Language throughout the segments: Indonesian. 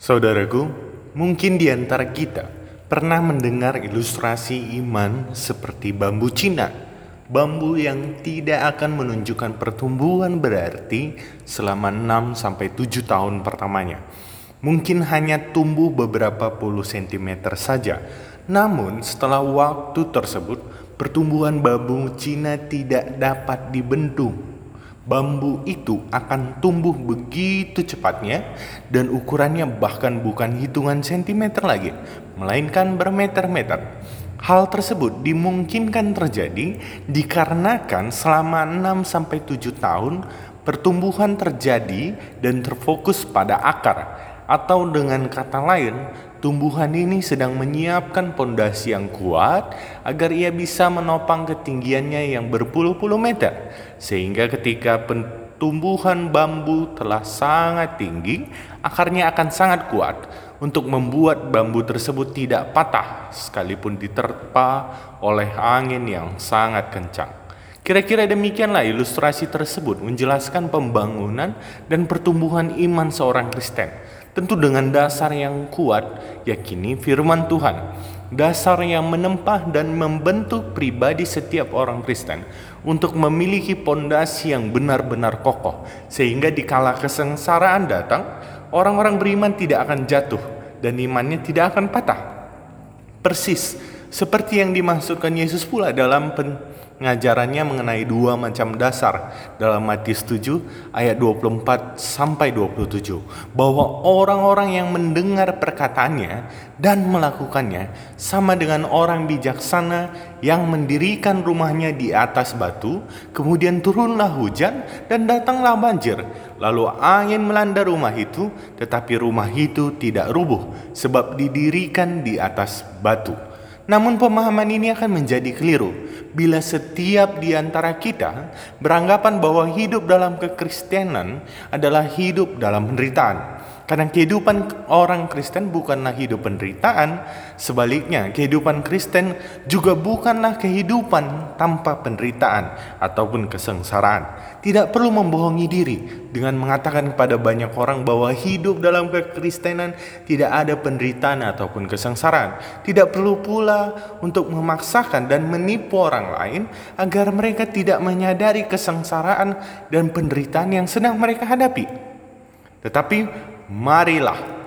Saudaraku, mungkin di antara kita pernah mendengar ilustrasi iman seperti bambu Cina. Bambu yang tidak akan menunjukkan pertumbuhan berarti selama 6 sampai 7 tahun pertamanya. Mungkin hanya tumbuh beberapa puluh sentimeter saja. Namun setelah waktu tersebut, pertumbuhan bambu Cina tidak dapat dibendung bambu itu akan tumbuh begitu cepatnya dan ukurannya bahkan bukan hitungan sentimeter lagi, melainkan bermeter-meter. Hal tersebut dimungkinkan terjadi dikarenakan selama 6 sampai 7 tahun pertumbuhan terjadi dan terfokus pada akar atau dengan kata lain Tumbuhan ini sedang menyiapkan pondasi yang kuat agar ia bisa menopang ketinggiannya yang berpuluh-puluh meter, sehingga ketika tumbuhan bambu telah sangat tinggi, akarnya akan sangat kuat. Untuk membuat bambu tersebut tidak patah sekalipun diterpa oleh angin yang sangat kencang. Kira-kira demikianlah ilustrasi tersebut menjelaskan pembangunan dan pertumbuhan iman seorang Kristen Tentu dengan dasar yang kuat, yakini firman Tuhan. Dasar yang menempah dan membentuk pribadi setiap orang Kristen untuk memiliki pondasi yang benar-benar kokoh. Sehingga di kala kesengsaraan datang, orang-orang beriman tidak akan jatuh dan imannya tidak akan patah. Persis seperti yang dimaksudkan Yesus pula dalam pengajarannya mengenai dua macam dasar. Dalam Matius 7 ayat 24 sampai 27 bahwa orang-orang yang mendengar perkataannya dan melakukannya sama dengan orang bijaksana yang mendirikan rumahnya di atas batu kemudian turunlah hujan dan datanglah banjir. Lalu angin melanda rumah itu tetapi rumah itu tidak rubuh sebab didirikan di atas batu namun pemahaman ini akan menjadi keliru bila setiap di antara kita beranggapan bahwa hidup dalam kekristenan adalah hidup dalam penderitaan. Karena kehidupan orang Kristen bukanlah hidup penderitaan, sebaliknya kehidupan Kristen juga bukanlah kehidupan tanpa penderitaan ataupun kesengsaraan. Tidak perlu membohongi diri dengan mengatakan kepada banyak orang bahwa hidup dalam kekristenan tidak ada penderitaan ataupun kesengsaraan. Tidak perlu pula untuk memaksakan dan menipu orang lain agar mereka tidak menyadari kesengsaraan dan penderitaan yang sedang mereka hadapi. Tetapi marilah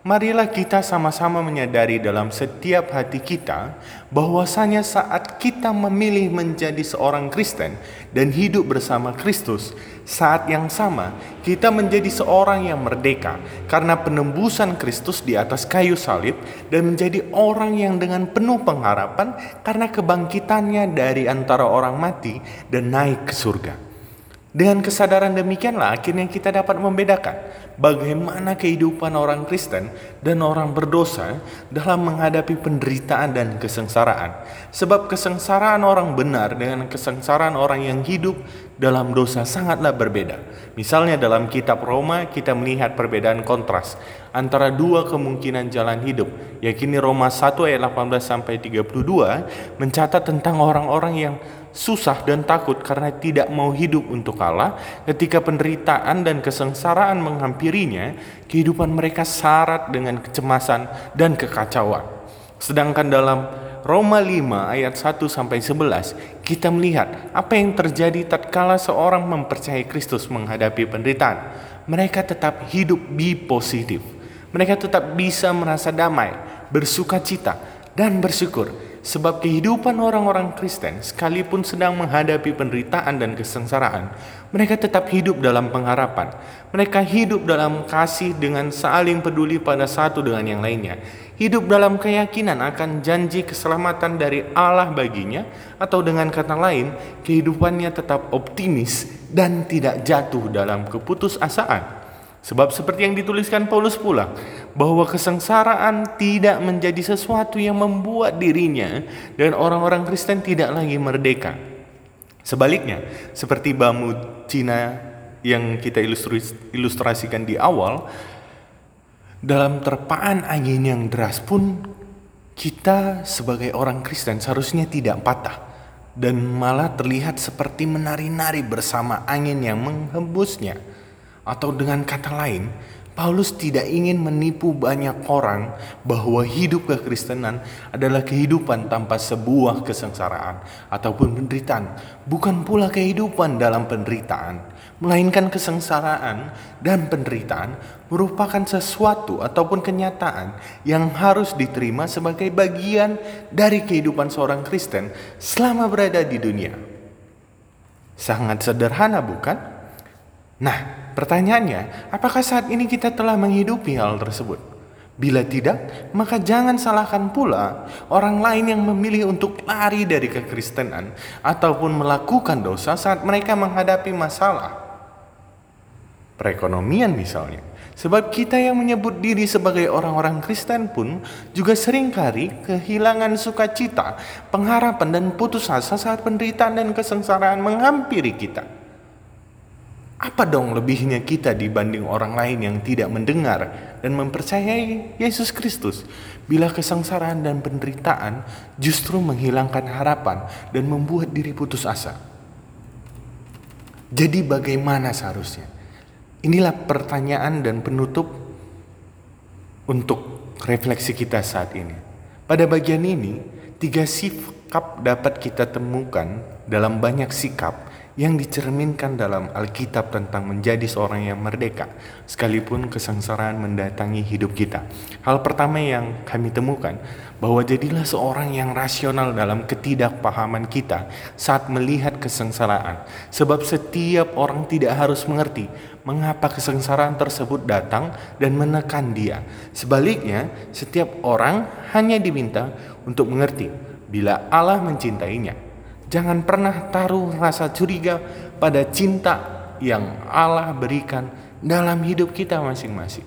Marilah kita sama-sama menyadari dalam setiap hati kita bahwasanya saat kita memilih menjadi seorang Kristen dan hidup bersama Kristus, saat yang sama kita menjadi seorang yang merdeka karena penembusan Kristus di atas kayu salib dan menjadi orang yang dengan penuh pengharapan karena kebangkitannya dari antara orang mati dan naik ke surga. Dengan kesadaran demikianlah akhirnya kita dapat membedakan bagaimana kehidupan orang Kristen dan orang berdosa dalam menghadapi penderitaan dan kesengsaraan. Sebab kesengsaraan orang benar dengan kesengsaraan orang yang hidup dalam dosa sangatlah berbeda. Misalnya dalam kitab Roma kita melihat perbedaan kontras antara dua kemungkinan jalan hidup. Yakini Roma 1 ayat 18 sampai 32 mencatat tentang orang-orang yang susah dan takut karena tidak mau hidup untuk Allah, ketika penderitaan dan kesengsaraan menghampirinya, kehidupan mereka syarat dengan kecemasan dan kekacauan. Sedangkan dalam Roma 5 ayat 1 sampai 11 kita melihat apa yang terjadi tatkala seorang mempercayai Kristus menghadapi penderitaan. Mereka tetap hidup bi positif. Mereka tetap bisa merasa damai, bersuka cita, dan bersyukur Sebab kehidupan orang-orang Kristen sekalipun sedang menghadapi penderitaan dan kesengsaraan, mereka tetap hidup dalam pengharapan. Mereka hidup dalam kasih dengan saling peduli pada satu dengan yang lainnya. Hidup dalam keyakinan akan janji keselamatan dari Allah baginya atau dengan kata lain, kehidupannya tetap optimis dan tidak jatuh dalam keputusasaan. Sebab seperti yang dituliskan Paulus pula, bahwa kesengsaraan tidak menjadi sesuatu yang membuat dirinya dan orang-orang Kristen tidak lagi merdeka. Sebaliknya, seperti bambu Cina yang kita ilustrasikan di awal, dalam terpaan angin yang deras pun kita sebagai orang Kristen seharusnya tidak patah dan malah terlihat seperti menari-nari bersama angin yang menghembusnya. Atau dengan kata lain, Paulus tidak ingin menipu banyak orang bahwa hidup kekristenan adalah kehidupan tanpa sebuah kesengsaraan ataupun penderitaan, bukan pula kehidupan dalam penderitaan, melainkan kesengsaraan dan penderitaan merupakan sesuatu ataupun kenyataan yang harus diterima sebagai bagian dari kehidupan seorang Kristen selama berada di dunia. Sangat sederhana, bukan? Nah, Pertanyaannya, apakah saat ini kita telah menghidupi hal tersebut? Bila tidak, maka jangan salahkan pula orang lain yang memilih untuk lari dari kekristenan ataupun melakukan dosa saat mereka menghadapi masalah. Perekonomian misalnya. Sebab kita yang menyebut diri sebagai orang-orang Kristen pun juga sering kali kehilangan sukacita, pengharapan dan putus asa saat penderitaan dan kesengsaraan menghampiri kita. Apa dong lebihnya kita dibanding orang lain yang tidak mendengar dan mempercayai Yesus Kristus bila kesengsaraan dan penderitaan justru menghilangkan harapan dan membuat diri putus asa? Jadi bagaimana seharusnya? Inilah pertanyaan dan penutup untuk refleksi kita saat ini. Pada bagian ini, tiga sikap dapat kita temukan dalam banyak sikap yang dicerminkan dalam Alkitab tentang menjadi seorang yang merdeka, sekalipun kesengsaraan mendatangi hidup kita. Hal pertama yang kami temukan, bahwa jadilah seorang yang rasional dalam ketidakpahaman kita saat melihat kesengsaraan, sebab setiap orang tidak harus mengerti mengapa kesengsaraan tersebut datang dan menekan dia. Sebaliknya, setiap orang hanya diminta untuk mengerti bila Allah mencintainya Jangan pernah taruh rasa curiga pada cinta yang Allah berikan dalam hidup kita masing-masing.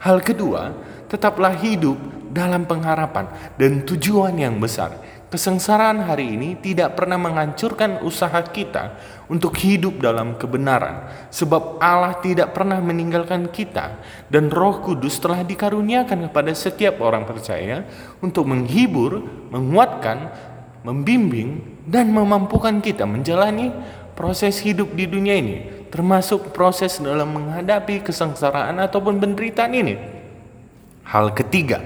Hal kedua, tetaplah hidup dalam pengharapan dan tujuan yang besar. Kesengsaraan hari ini tidak pernah menghancurkan usaha kita untuk hidup dalam kebenaran, sebab Allah tidak pernah meninggalkan kita, dan Roh Kudus telah dikaruniakan kepada setiap orang percaya untuk menghibur, menguatkan, membimbing, dan memampukan kita menjalani proses hidup di dunia ini, termasuk proses dalam menghadapi kesengsaraan ataupun penderitaan ini. Hal ketiga,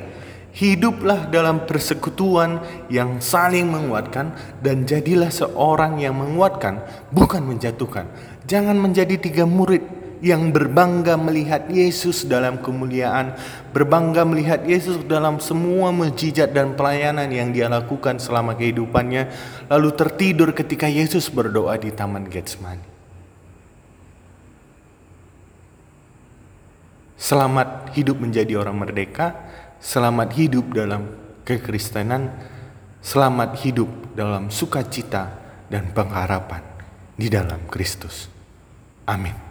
hiduplah dalam persekutuan yang saling menguatkan dan jadilah seorang yang menguatkan, bukan menjatuhkan. Jangan menjadi tiga murid yang berbangga melihat Yesus dalam kemuliaan, berbangga melihat Yesus dalam semua mujizat dan pelayanan yang dia lakukan selama kehidupannya, lalu tertidur ketika Yesus berdoa di Taman Getsemani. Selamat hidup menjadi orang merdeka, selamat hidup dalam kekristenan, selamat hidup dalam sukacita dan pengharapan di dalam Kristus. Amin.